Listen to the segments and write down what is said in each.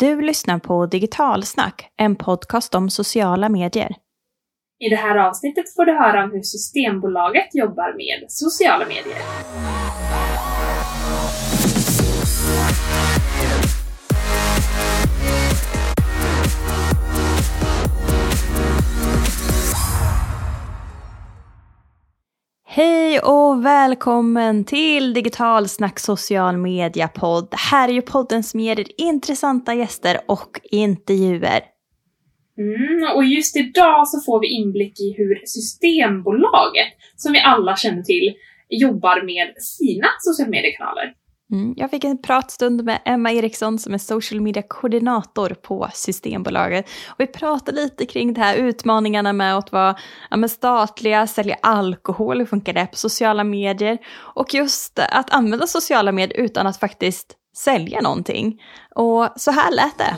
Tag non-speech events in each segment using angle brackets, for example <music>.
Du lyssnar på Digitalsnack, en podcast om sociala medier. I det här avsnittet får du höra om hur Systembolaget jobbar med sociala medier. Hej och välkommen till Digitalsnack social media podd. Här är ju podden som ger er intressanta gäster och intervjuer. Mm, och just idag så får vi inblick i hur Systembolaget, som vi alla känner till, jobbar med sina sociala mediekanaler. Mm, jag fick en pratstund med Emma Eriksson som är social media-koordinator på Systembolaget. Och vi pratade lite kring det här utmaningarna med att vara ja, statliga, sälja alkohol, hur funkar det på sociala medier? Och just att använda sociala medier utan att faktiskt sälja någonting. Och så här lät det.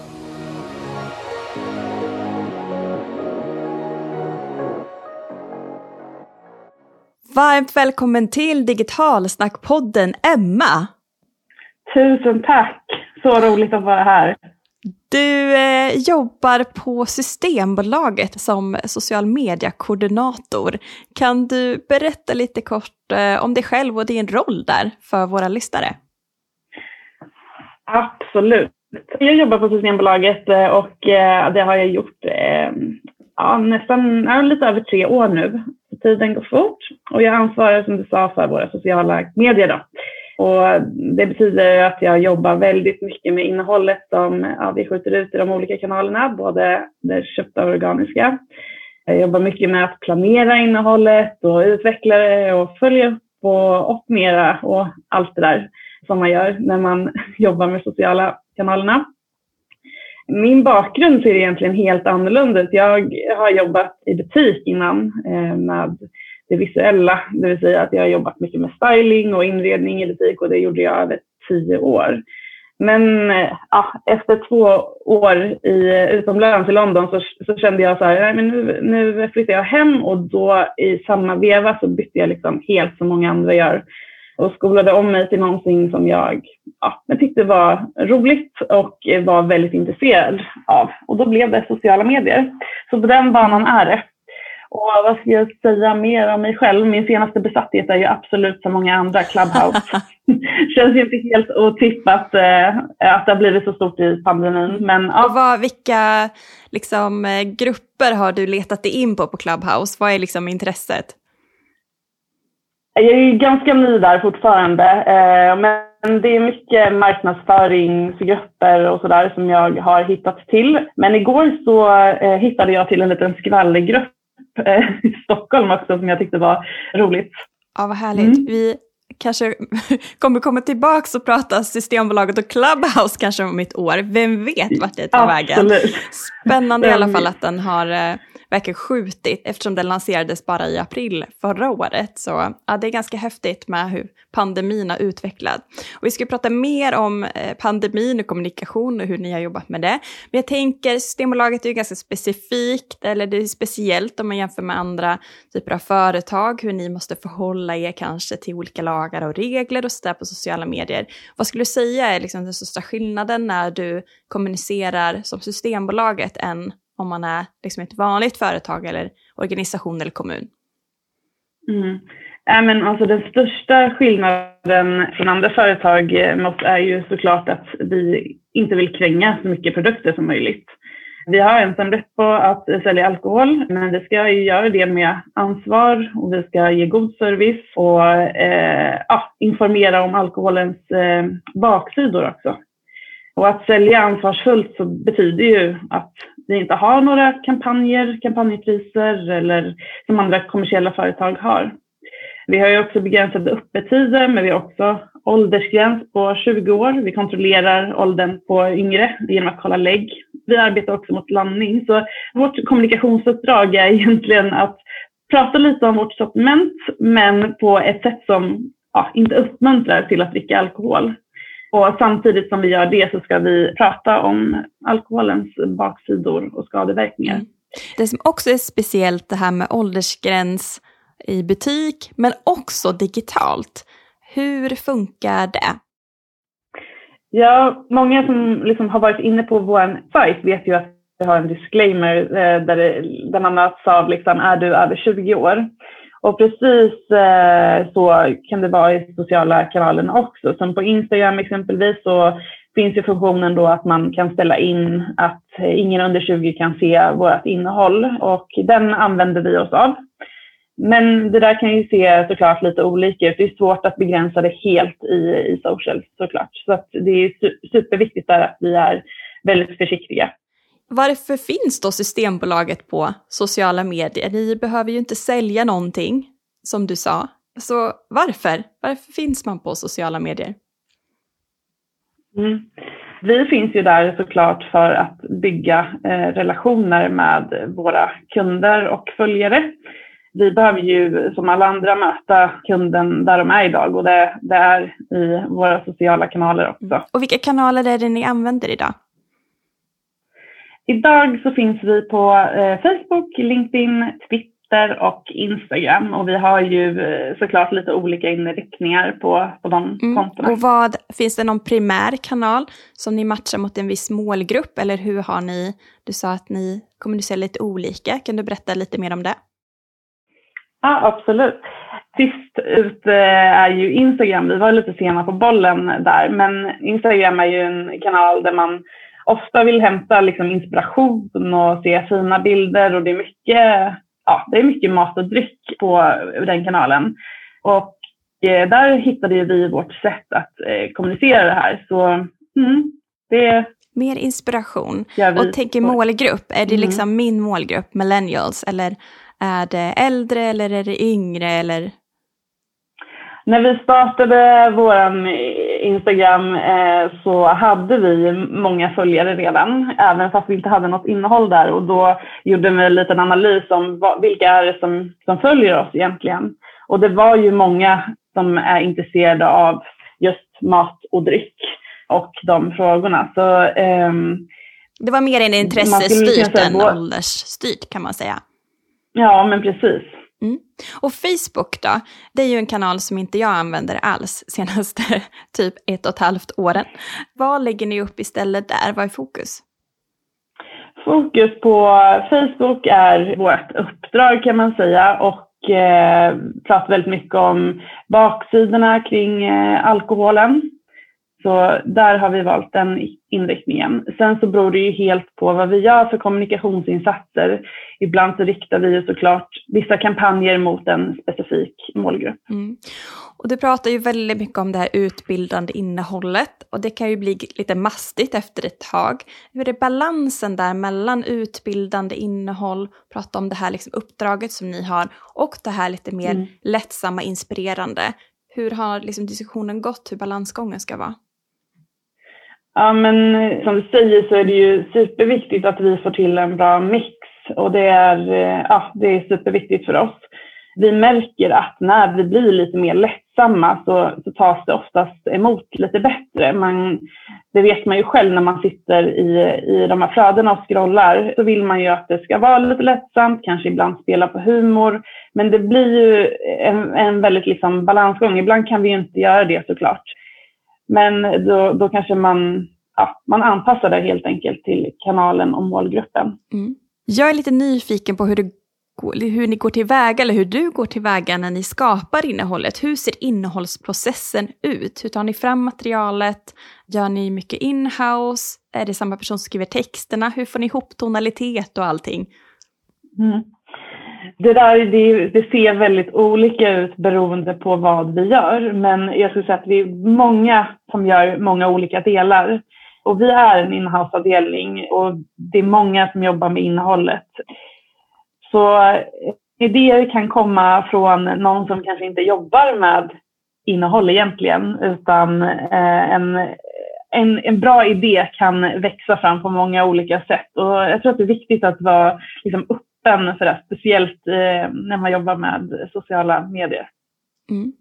Varmt välkommen till Digitalsnackpodden Emma! Tusen tack! Så roligt att vara här. Du eh, jobbar på Systembolaget som social media-koordinator. Kan du berätta lite kort eh, om dig själv och din roll där för våra lyssnare? Absolut. Jag jobbar på Systembolaget eh, och eh, det har jag gjort eh, ja, nästan ja, lite över tre år nu. Tiden går fort och jag ansvarar som du sa för våra sociala medier. Då. Och det betyder att jag jobbar väldigt mycket med innehållet som ja, vi skjuter ut i de olika kanalerna, både det köpta och organiska. Jag jobbar mycket med att planera innehållet och utveckla det och följa upp och optimera och allt det där som man gör när man <laughs> jobbar med sociala kanalerna. Min bakgrund ser egentligen helt annorlunda ut. Jag har jobbat i butik innan eh, med det visuella, det vill säga att jag har jobbat mycket med styling och inredning i butik och det gjorde jag över tio år. Men eh, ja, efter två år i, utomlands i London så, så kände jag så här, nej, men nu, nu flyttar jag hem och då i samma veva så bytte jag liksom helt som många andra gör och skolade om mig till någonting som jag, ja, jag tyckte var roligt och var väldigt intresserad av. Och då blev det sociala medier. Så på den banan är det. Och vad ska jag säga mer om mig själv? Min senaste besatthet är ju absolut som många andra Clubhouse. <laughs> Känns ju inte helt otippat eh, att det har blivit så stort i pandemin. Men, ja. Och vad, vilka liksom, eh, grupper har du letat dig in på på Clubhouse? Vad är liksom intresset? Jag är ganska ny där fortfarande. Eh, men det är mycket marknadsföringsgrupper och sådär som jag har hittat till. Men igår så eh, hittade jag till en liten skvallergrupp Eh, i Stockholm också som jag tyckte var roligt. Ja, vad härligt. Mm. Vi kanske <laughs> kommer komma tillbaka och prata Systembolaget och Clubhouse kanske om ett år. Vem vet vart det tar vägen. Spännande i alla fall att den har verkar verkligen skjutit eftersom den lanserades bara i april förra året. Så ja, det är ganska häftigt med hur pandemin har utvecklat. Och vi ska prata mer om eh, pandemin och kommunikation och hur ni har jobbat med det. Men jag tänker Systembolaget är ju ganska specifikt, eller det är speciellt om man jämför med andra typer av företag, hur ni måste förhålla er kanske till olika lagar och regler och sådär på sociala medier. Vad skulle du säga är liksom den största skillnaden när du kommunicerar som Systembolaget än om man är liksom ett vanligt företag eller organisation eller kommun? Mm. Äh, men alltså den största skillnaden från andra företag eh, är ju såklart att vi inte vill kränga så mycket produkter som möjligt. Vi har ensamrätt på att sälja alkohol, men vi ska ju göra det med ansvar och vi ska ge god service och eh, ja, informera om alkoholens eh, baksidor också. Och att sälja ansvarsfullt så betyder ju att vi inte har några kampanjer, kampanjpriser eller som andra kommersiella företag har. Vi har ju också begränsade öppettider, men vi har också åldersgräns på 20 år. Vi kontrollerar åldern på yngre genom att kolla lägg. Vi arbetar också mot landning, så vårt kommunikationsuppdrag är egentligen att prata lite om vårt sortiment, men på ett sätt som ja, inte uppmuntrar till att dricka alkohol. Och samtidigt som vi gör det så ska vi prata om alkoholens baksidor och skadeverkningar. Mm. Det som också är speciellt det här med åldersgräns i butik men också digitalt. Hur funkar det? Ja, många som liksom har varit inne på vår sajt vet ju att vi har en disclaimer eh, där det bland annat sa liksom, är du över 20 år? Och precis eh, så kan det vara i sociala kanalerna också. Som på Instagram exempelvis så finns ju funktionen då att man kan ställa in att ingen under 20 kan se vårt innehåll och den använder vi oss av. Men det där kan ju se såklart lite olika ut. Det är svårt att begränsa det helt i, i social såklart. Så att det är superviktigt där att vi är väldigt försiktiga. Varför finns då Systembolaget på sociala medier? Ni behöver ju inte sälja någonting, som du sa. Så varför? Varför finns man på sociala medier? Mm. Vi finns ju där såklart för att bygga eh, relationer med våra kunder och följare. Vi behöver ju som alla andra möta kunden där de är idag och det, det är i våra sociala kanaler också. Och vilka kanaler är det ni använder idag? Idag så finns vi på eh, Facebook, LinkedIn, Twitter och Instagram och vi har ju eh, såklart lite olika inriktningar på, på de mm. kontona. Och vad, finns det någon primär kanal som ni matchar mot en viss målgrupp eller hur har ni, du sa att ni kommunicerar lite olika, kan du berätta lite mer om det? Ja, absolut. Sist ut eh, är ju Instagram. Vi var lite sena på bollen där, men Instagram är ju en kanal där man ofta vill hämta liksom inspiration och se fina bilder och det är mycket, ja, det är mycket mat och dryck på den kanalen. Och eh, där hittade vi vårt sätt att eh, kommunicera det här. Så mm, det Mer inspiration. Och tänker målgrupp, är det mm. liksom min målgrupp, millennials, eller är det äldre eller är det yngre eller? När vi startade vår Instagram eh, så hade vi många följare redan, även fast vi inte hade något innehåll där. Och då gjorde vi en liten analys om vilka är det som, som följer oss egentligen. Och det var ju många som är intresserade av just mat och dryck och de frågorna. Så, ehm, det var mer en intressestyrt än åldersstyrt kan man säga. Ja, men precis. Mm. Och Facebook då? Det är ju en kanal som inte jag använder alls <laughs> senaste typ ett och ett halvt åren. Vad lägger ni upp istället där? Vad är fokus? Fokus på Facebook är vårt uppdrag kan man säga och eh, pratar väldigt mycket om baksidorna kring eh, alkoholen. Så där har vi valt den inriktningen. Sen så beror det ju helt på vad vi gör för kommunikationsinsatser. Ibland så riktar vi ju såklart vissa kampanjer mot en specifik målgrupp. Mm. Och du pratar ju väldigt mycket om det här utbildande innehållet och det kan ju bli lite mastigt efter ett tag. Hur är balansen där mellan utbildande innehåll, prata om det här liksom uppdraget som ni har och det här lite mer mm. lättsamma, inspirerande. Hur har liksom diskussionen gått, hur balansgången ska vara? Ja, men eh, som du säger så är det ju superviktigt att vi får till en bra mix och det är, eh, ja, det är superviktigt för oss. Vi märker att när vi blir lite mer lättsamma så, så tas det oftast emot lite bättre. Man, det vet man ju själv när man sitter i, i de här flödena och scrollar. Så vill man ju att det ska vara lite lättsamt, kanske ibland spela på humor. Men det blir ju en, en väldigt liksom balansgång. Ibland kan vi ju inte göra det såklart. Men då, då kanske man, ja, man anpassar det helt enkelt till kanalen och målgruppen. Mm. Jag är lite nyfiken på hur, det, hur ni går tillväga, eller hur du går tillväga när ni skapar innehållet. Hur ser innehållsprocessen ut? Hur tar ni fram materialet? Gör ni mycket inhouse? Är det samma person som skriver texterna? Hur får ni ihop tonalitet och allting? Mm. Det där det, det, ser väldigt olika ut beroende på vad vi gör. Men jag skulle säga att vi är många som gör många olika delar. Och vi är en inhouse-avdelning och det är många som jobbar med innehållet. Så eh, idéer kan komma från någon som kanske inte jobbar med innehåll egentligen, utan eh, en, en, en bra idé kan växa fram på många olika sätt. Och jag tror att det är viktigt att vara liksom, öppen för det, speciellt eh, när man jobbar med sociala medier. Mm.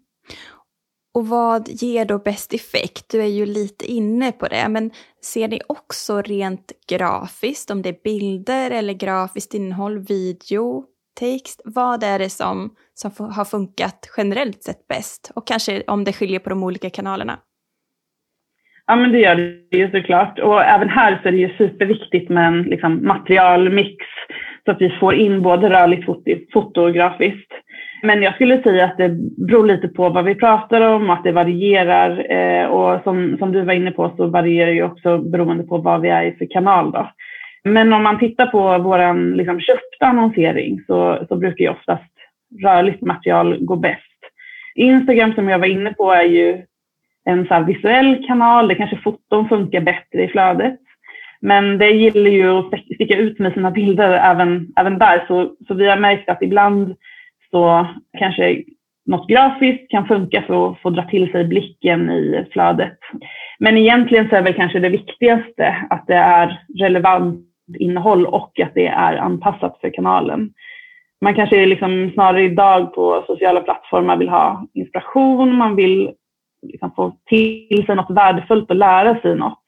Och vad ger då bäst effekt? Du är ju lite inne på det, men ser ni också rent grafiskt, om det är bilder eller grafiskt innehåll, video, text? Vad är det som, som har funkat generellt sett bäst? Och kanske om det skiljer på de olika kanalerna? Ja, men det gör det ju såklart. Och även här så är det ju superviktigt med en liksom, materialmix så att vi får in både rörligt foto och. Men jag skulle säga att det beror lite på vad vi pratar om och att det varierar. Eh, och som, som du var inne på så varierar ju också beroende på vad vi är i för kanal. Då. Men om man tittar på vår liksom, köpta annonsering så, så brukar ju oftast rörligt material gå bäst. Instagram som jag var inne på är ju en så visuell kanal, det kanske foton funkar bättre i flödet. Men det gillar ju att sticka ut med sina bilder även, även där. Så, så vi har märkt att ibland så kanske något grafiskt kan funka för att få dra till sig blicken i flödet. Men egentligen så är väl kanske det viktigaste att det är relevant innehåll och att det är anpassat för kanalen. Man kanske liksom snarare idag på sociala plattformar vill ha inspiration, man vill liksom få till sig något värdefullt och lära sig något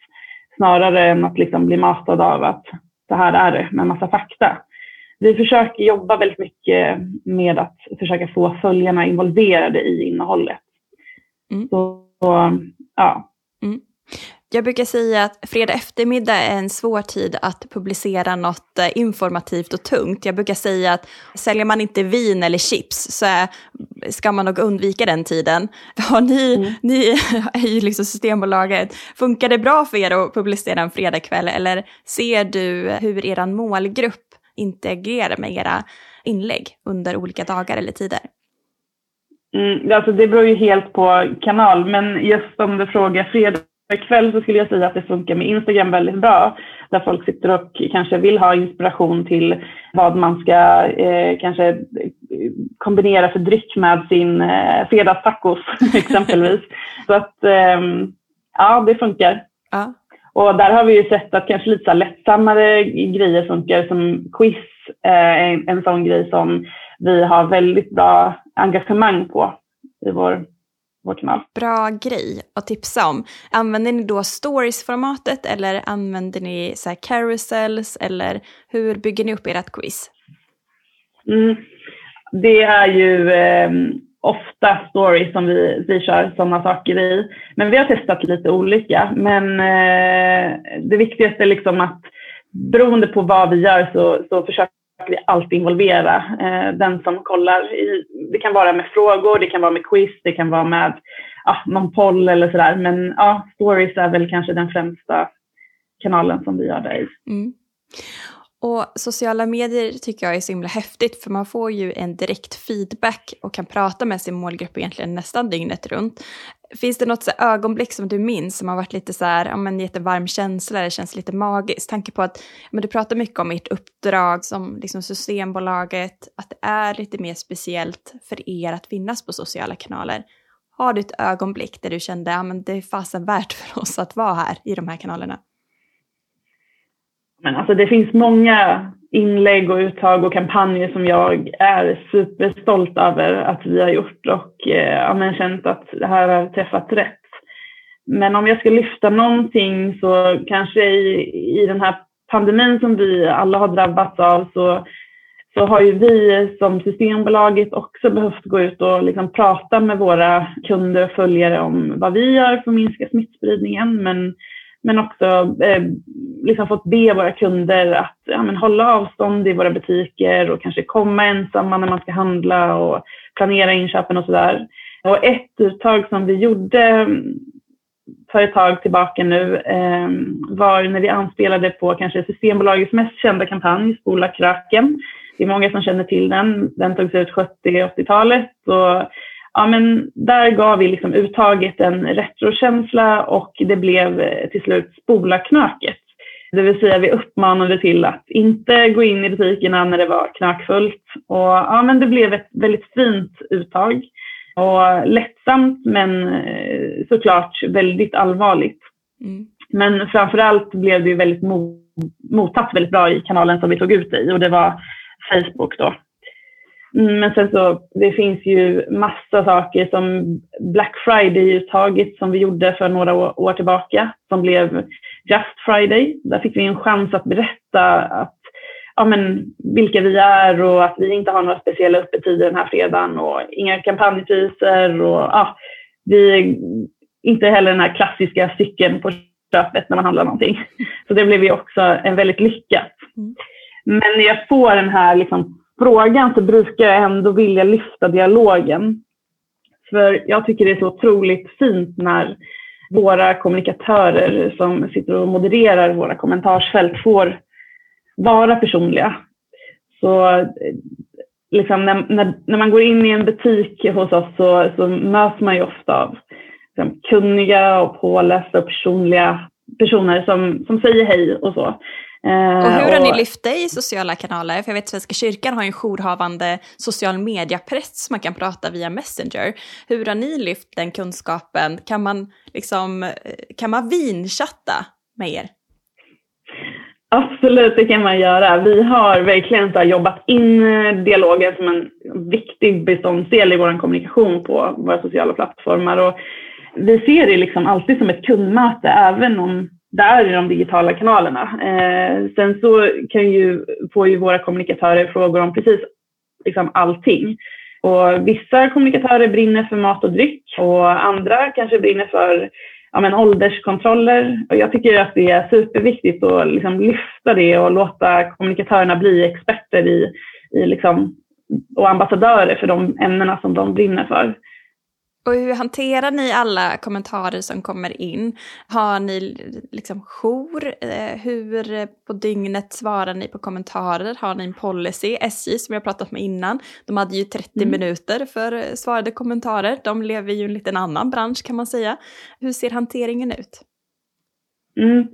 snarare än att liksom bli matad av att det här är det med massa fakta. Vi försöker jobba väldigt mycket med att försöka få följarna involverade i innehållet. Mm. Så, ja. Mm. Jag brukar säga att fredag eftermiddag är en svår tid att publicera något eh, informativt och tungt. Jag brukar säga att säljer man inte vin eller chips så ska man nog undvika den tiden. <laughs> Har ni, mm. ni <laughs> är ju liksom Systembolaget, funkar det bra för er att publicera en fredagkväll eller ser du hur er målgrupp interagerar med era inlägg under olika dagar eller tider? Mm, alltså det beror ju helt på kanal, men just om du frågar fredag kväll så skulle jag säga att det funkar med Instagram väldigt bra. Där folk sitter och kanske vill ha inspiration till vad man ska eh, kanske kombinera för dryck med sin eh, fredagstacos <laughs> exempelvis. Så att eh, ja, det funkar. Ja. Och där har vi ju sett att kanske lite så lättsammare grejer funkar som quiz är en, en sån grej som vi har väldigt bra engagemang på i vår vår kanal. Bra grej att tipsa om. Använder ni då stories-formatet eller använder ni så här carousels eller hur bygger ni upp ert quiz? Mm. Det är ju eh, ofta stories som vi, vi kör sådana saker i. Men vi har testat lite olika. Men eh, det viktigaste är liksom att beroende på vad vi gör så, så försöker vi alltid involvera eh, den som kollar. I, det kan vara med frågor, det kan vara med quiz, det kan vara med ja, någon poll eller sådär. Men ja, stories är väl kanske den främsta kanalen som vi gör det i. Mm. Och sociala medier tycker jag är så himla häftigt för man får ju en direkt feedback och kan prata med sin målgrupp egentligen nästan dygnet runt. Finns det något så ögonblick som du minns som har varit lite så här, ja men jättevarm känsla, det känns lite magiskt? Tanke på att men du pratar mycket om ert uppdrag som liksom Systembolaget, att det är lite mer speciellt för er att finnas på sociala kanaler. Har du ett ögonblick där du kände, ja men det är fasen värt för oss att vara här i de här kanalerna? Men alltså det finns många inlägg och uttag och kampanjer som jag är superstolt över att vi har gjort och eh, men känt att det här har träffat rätt. Men om jag ska lyfta någonting så kanske i, i den här pandemin som vi alla har drabbats av så, så har ju vi som Systembolaget också behövt gå ut och liksom prata med våra kunder och följare om vad vi gör för att minska smittspridningen. Men men också eh, liksom fått be våra kunder att ja, men hålla avstånd i våra butiker och kanske komma ensamma när man ska handla och planera inköpen och sådär. Och ett uttag som vi gjorde mm, för ett tag tillbaka nu eh, var när vi anspelade på kanske Systembolagets mest kända kampanj, Spola kröken. Det är många som känner till den. Den togs ut 70-80-talet och ja, men där gav vi liksom uttaget en retrokänsla och det blev eh, till slut spola-knöket. Det vill säga vi uppmanade till att inte gå in i butikerna när det var knökfullt. Och, ja, men det blev ett väldigt fint uttag och lättsamt men eh, såklart väldigt allvarligt. Mm. Men framförallt blev det väldigt mottatt väldigt bra i kanalen som vi tog ut det i och det var Facebook då. Mm, men sen så, det finns ju massa saker som Black Friday-uttaget som vi gjorde för några år tillbaka som blev Just Friday. Där fick vi en chans att berätta att, ja, men, vilka vi är och att vi inte har några speciella öppettider den här fredagen och inga kampanjpriser. Och, ja, vi inte heller den här klassiska cykeln på köpet när man handlar någonting. <laughs> Så det blev ju också en väldigt lyckat. Mm. Men jag får den här liksom, frågan så brukar jag ändå vilja lyfta dialogen. För jag tycker det är så otroligt fint när våra kommunikatörer som sitter och modererar våra kommentarsfält får vara personliga. Så liksom när, när, när man går in i en butik hos oss så, så möts man ju ofta av liksom, kunniga och pålästa och personliga personer som, som säger hej och så. Eh, och hur har ni lyft det i sociala kanaler? För jag vet att Svenska kyrkan har en jourhavande social media-präst som man kan prata via Messenger. Hur har ni lyft den kunskapen? Kan man, liksom, eh, kan man vinchatta med er? Absolut, det kan man göra. Vi har verkligen så jobbat in eh, dialogen som en viktig beståndsdel i vår kommunikation på våra sociala plattformar. Och vi ser det liksom alltid som ett kundmöte, även om där är i de digitala kanalerna. Eh, sen så kan ju, får ju våra kommunikatörer frågor om precis liksom allting. Och vissa kommunikatörer brinner för mat och dryck och andra kanske brinner för ja, men ålderskontroller. Och jag tycker att det är superviktigt att liksom lyfta det och låta kommunikatörerna bli experter i, i liksom, och ambassadörer för de ämnena som de brinner för. Och hur hanterar ni alla kommentarer som kommer in? Har ni liksom jour? Eh, hur på dygnet svarar ni på kommentarer? Har ni en policy? SJ som jag pratat med innan, de hade ju 30 mm. minuter för svarade kommentarer. De lever ju i en liten annan bransch kan man säga. Hur ser hanteringen ut? Mm.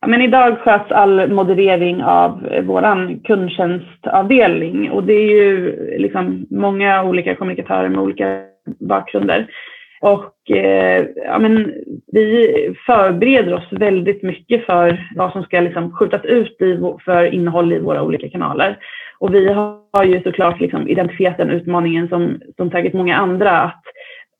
Ja, men idag sköts all moderering av vår kundtjänstavdelning och det är ju liksom många olika kommunikatörer med olika bakgrunder. Och eh, ja, men vi förbereder oss väldigt mycket för vad som ska liksom skjutas ut i, för innehåll i våra olika kanaler. Och vi har ju såklart liksom identifierat den utmaningen som, som säkert många andra, att,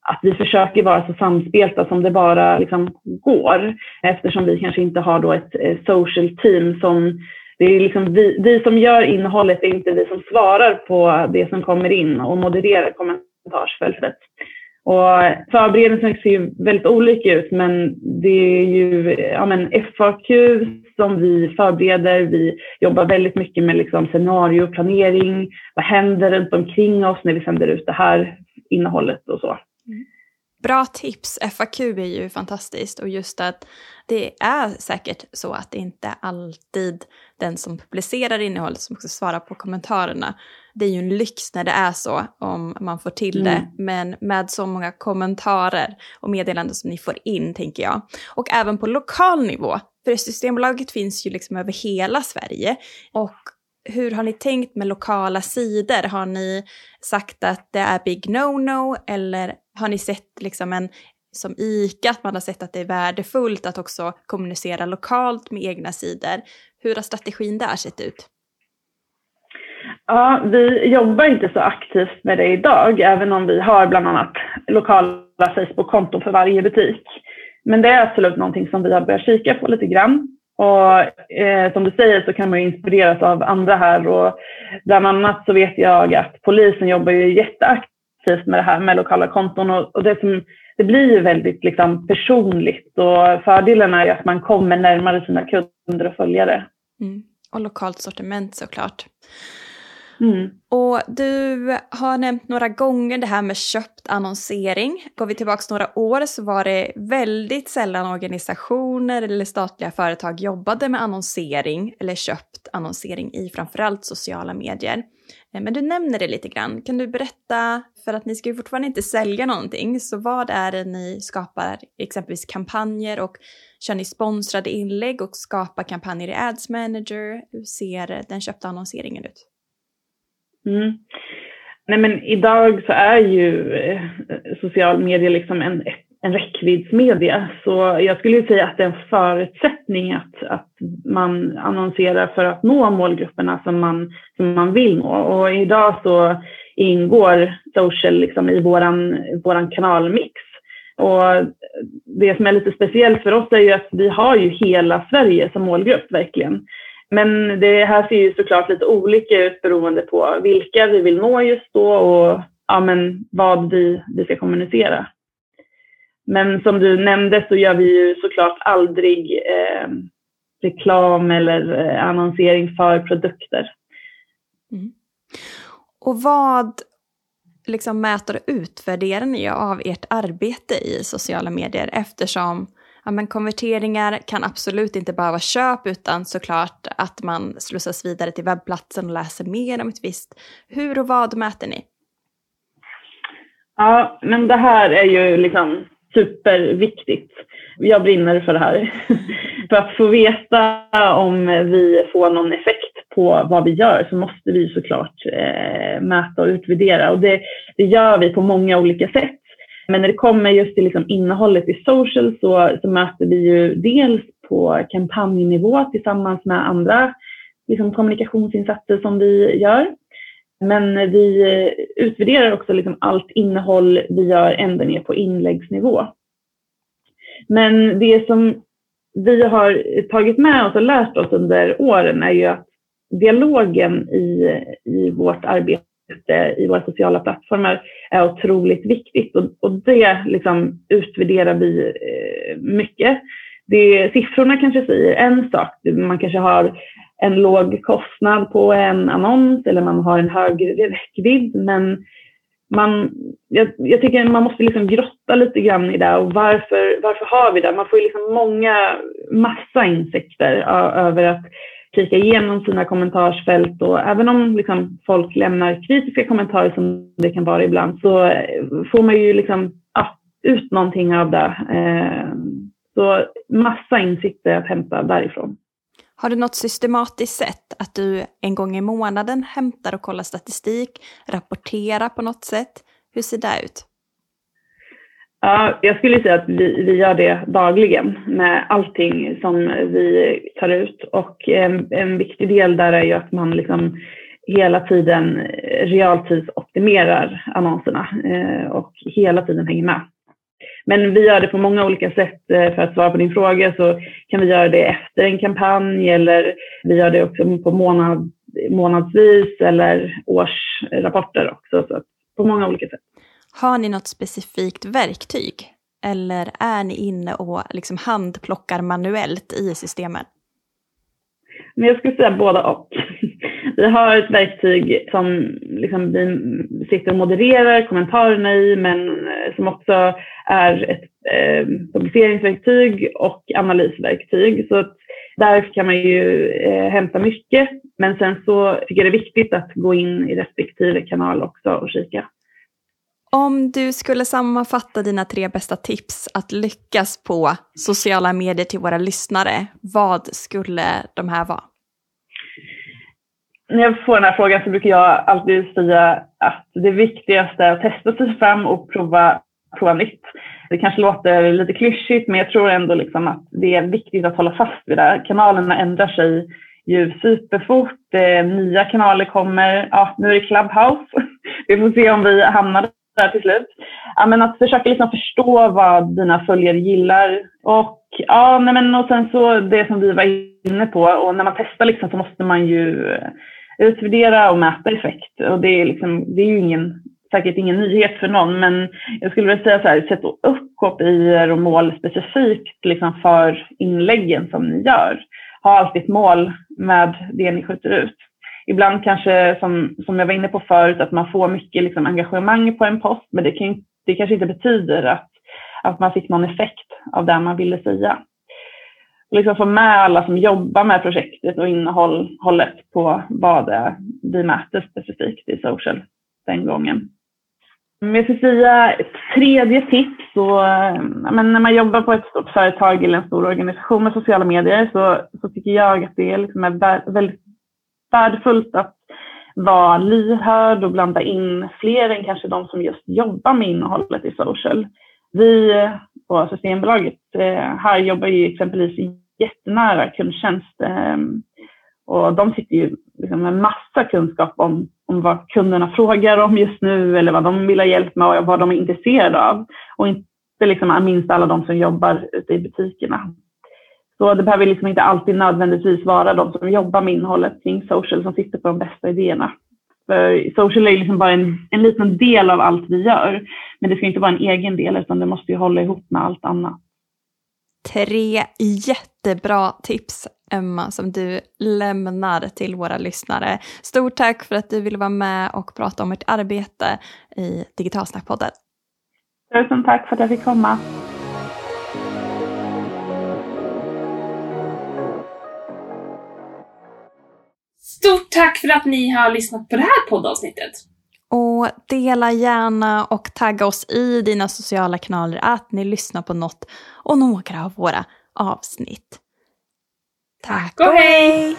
att vi försöker vara så samspelta som det bara liksom går. Eftersom vi kanske inte har då ett, eh, social team som det är liksom vi, vi som gör innehållet, det är inte vi som svarar på det som kommer in och modererar kommentarer kommentarsfältet. Och förberedelserna ser ju väldigt olika ut men det är ju ja, men FAQ som vi förbereder. Vi jobbar väldigt mycket med liksom scenarioplanering. Vad händer runt omkring oss när vi sänder ut det här innehållet och så. Mm. Bra tips. FAQ är ju fantastiskt och just att det är säkert så att det inte alltid den som publicerar innehållet som också svarar på kommentarerna det är ju en lyx när det är så, om man får till det. Mm. Men med så många kommentarer och meddelanden som ni får in, tänker jag. Och även på lokal nivå. För Systembolaget finns ju liksom över hela Sverige. Och hur har ni tänkt med lokala sidor? Har ni sagt att det är big no-no eller har ni sett liksom en som ICA, att man har sett att det är värdefullt att också kommunicera lokalt med egna sidor. Hur har strategin där sett ut? Ja, vi jobbar inte så aktivt med det idag, även om vi har bland annat lokala Facebook-konton för varje butik. Men det är absolut någonting som vi har börjat kika på lite grann. Och eh, som du säger så kan man inspireras av andra här och bland annat så vet jag att polisen jobbar ju jätteaktivt med det här med lokala konton och, och det, som, det blir ju väldigt liksom, personligt och fördelen är ju att man kommer närmare sina kunder och följare. Mm. Och lokalt sortiment såklart. Mm. Och du har nämnt några gånger det här med köpt annonsering. Går vi tillbaka några år så var det väldigt sällan organisationer eller statliga företag jobbade med annonsering eller köpt annonsering i framförallt sociala medier. Eh, men du nämner det lite grann. Kan du berätta, för att ni ska ju fortfarande inte sälja någonting, så vad är det ni skapar, exempelvis kampanjer och kör ni sponsrade inlägg och skapar kampanjer i Ads Manager? Hur ser den köpta annonseringen ut? Mm. Nej, men idag så är ju eh, social media liksom en, en räckviddsmedia. Så jag skulle säga att det är en förutsättning att, att man annonserar för att nå målgrupperna som man, som man vill nå. Och idag så ingår social liksom i våran, våran kanalmix. Och det som är lite speciellt för oss är ju att vi har ju hela Sverige som målgrupp verkligen. Men det här ser ju såklart lite olika ut beroende på vilka vi vill nå just då och ja, men vad vi, vi ska kommunicera. Men som du nämnde så gör vi ju såklart aldrig eh, reklam eller eh, annonsering för produkter. Mm. Och vad liksom mäter och utvärderar ni av ert arbete i sociala medier eftersom ja, men konverteringar kan absolut inte bara vara köp utan såklart att man slussas vidare till webbplatsen och läser mer om ett visst. Hur och vad mäter ni? Ja, men det här är ju liksom superviktigt. Jag brinner för det här. <laughs> för att få veta om vi får någon effekt på vad vi gör så måste vi såklart eh, mäta och utvärdera och det, det gör vi på många olika sätt. Men när det kommer just till liksom innehållet i social så, så mäter vi ju dels på kampanjnivå tillsammans med andra liksom kommunikationsinsatser som vi gör. Men vi eh, utvärderar också liksom allt innehåll vi gör ända ner på inläggsnivå. Men det som vi har tagit med oss och lärt oss under åren är ju att dialogen i, i vårt arbete i våra sociala plattformar är otroligt viktigt och, och det liksom utvärderar vi eh, mycket. Det, siffrorna kanske säger en sak. Man kanske har en låg kostnad på en annons eller man har en hög räckvidd. Men man, jag, jag tycker man måste liksom grotta lite grann i det och varför, varför har vi det? Man får ju liksom många, massa insikter över att kika igenom sina kommentarsfält och även om liksom folk lämnar kritiska kommentarer som det kan vara ibland så får man ju liksom ja, ut någonting av det. Eh, så massa insikter att hämta därifrån. Har du något systematiskt sätt att du en gång i månaden hämtar och kollar statistik, rapporterar på något sätt? Hur ser det ut? Ja, jag skulle säga att vi, vi gör det dagligen med allting som vi tar ut och en, en viktig del där är ju att man liksom hela tiden realtidsoptimerar annonserna eh, och hela tiden hänger med. Men vi gör det på många olika sätt. Eh, för att svara på din fråga så kan vi göra det efter en kampanj eller vi gör det också på månad, månadsvis eller årsrapporter också. Så på många olika sätt. Har ni något specifikt verktyg? Eller är ni inne och liksom handplockar manuellt i systemen? Men jag skulle säga båda och. <laughs> Vi har ett verktyg som liksom vi sitter och modererar kommentarerna i men som också är ett eh, publiceringsverktyg och analysverktyg. Så att där kan man ju eh, hämta mycket men sen så tycker jag det är viktigt att gå in i respektive kanal också och kika. Om du skulle sammanfatta dina tre bästa tips att lyckas på sociala medier till våra lyssnare, vad skulle de här vara? När jag får den här frågan så brukar jag alltid säga att det viktigaste är att testa sig fram och prova, prova nytt. Det kanske låter lite klyschigt men jag tror ändå liksom att det är viktigt att hålla fast vid det. Kanalerna ändrar sig ju superfort. Eh, nya kanaler kommer. Ja, nu är det Clubhouse. <laughs> Vi får se om vi hamnar där till slut. Ja, men att försöka liksom förstå vad dina följare gillar. Och, ja, nej, men, och sen så det som vi var inne på, och när man testar liksom, så måste man ju utvärdera och mäta effekt. Och det är, liksom, det är ju ingen, säkert ingen nyhet för någon, men jag skulle vilja säga så här, sätt upp KPI och mål specifikt liksom för inläggen som ni gör. Ha alltid ett mål med det ni skjuter ut ibland kanske, som, som jag var inne på förut, att man får mycket liksom, engagemang på en post, men det, kan, det kanske inte betyder att, att man fick någon effekt av det man ville säga. Liksom få med alla som jobbar med projektet och innehållet på vad det vi mäter specifikt i social den gången. Om jag ska säga ett tredje tips, så, men när man jobbar på ett stort företag eller en stor organisation med sociala medier så, så tycker jag att det liksom är väldigt värdefullt att vara lyhörd och blanda in fler än kanske de som just jobbar med innehållet i social. Vi på Systembolaget Eh, här jobbar ju exempelvis jättenära kundtjänst ehm, och de sitter ju liksom med massa kunskap om, om vad kunderna frågar om just nu eller vad de vill ha hjälp med och vad de är intresserade av. Och inte liksom minst alla de som jobbar ute i butikerna. Så det behöver liksom inte alltid nödvändigtvis vara de som jobbar med innehållet kring social som sitter på de bästa idéerna. För social är liksom bara en, en liten del av allt vi gör. Men det ska inte vara en egen del utan det måste ju hålla ihop med allt annat. Tre jättebra tips Emma som du lämnar till våra lyssnare. Stort tack för att du ville vara med och prata om ert arbete i Digitalsnackpodden. Tusen tack för att jag fick komma. Stort tack för att ni har lyssnat på det här poddavsnittet. Och dela gärna och tagga oss i dina sociala kanaler att ni lyssnar på något och några av våra avsnitt. Tack och hej!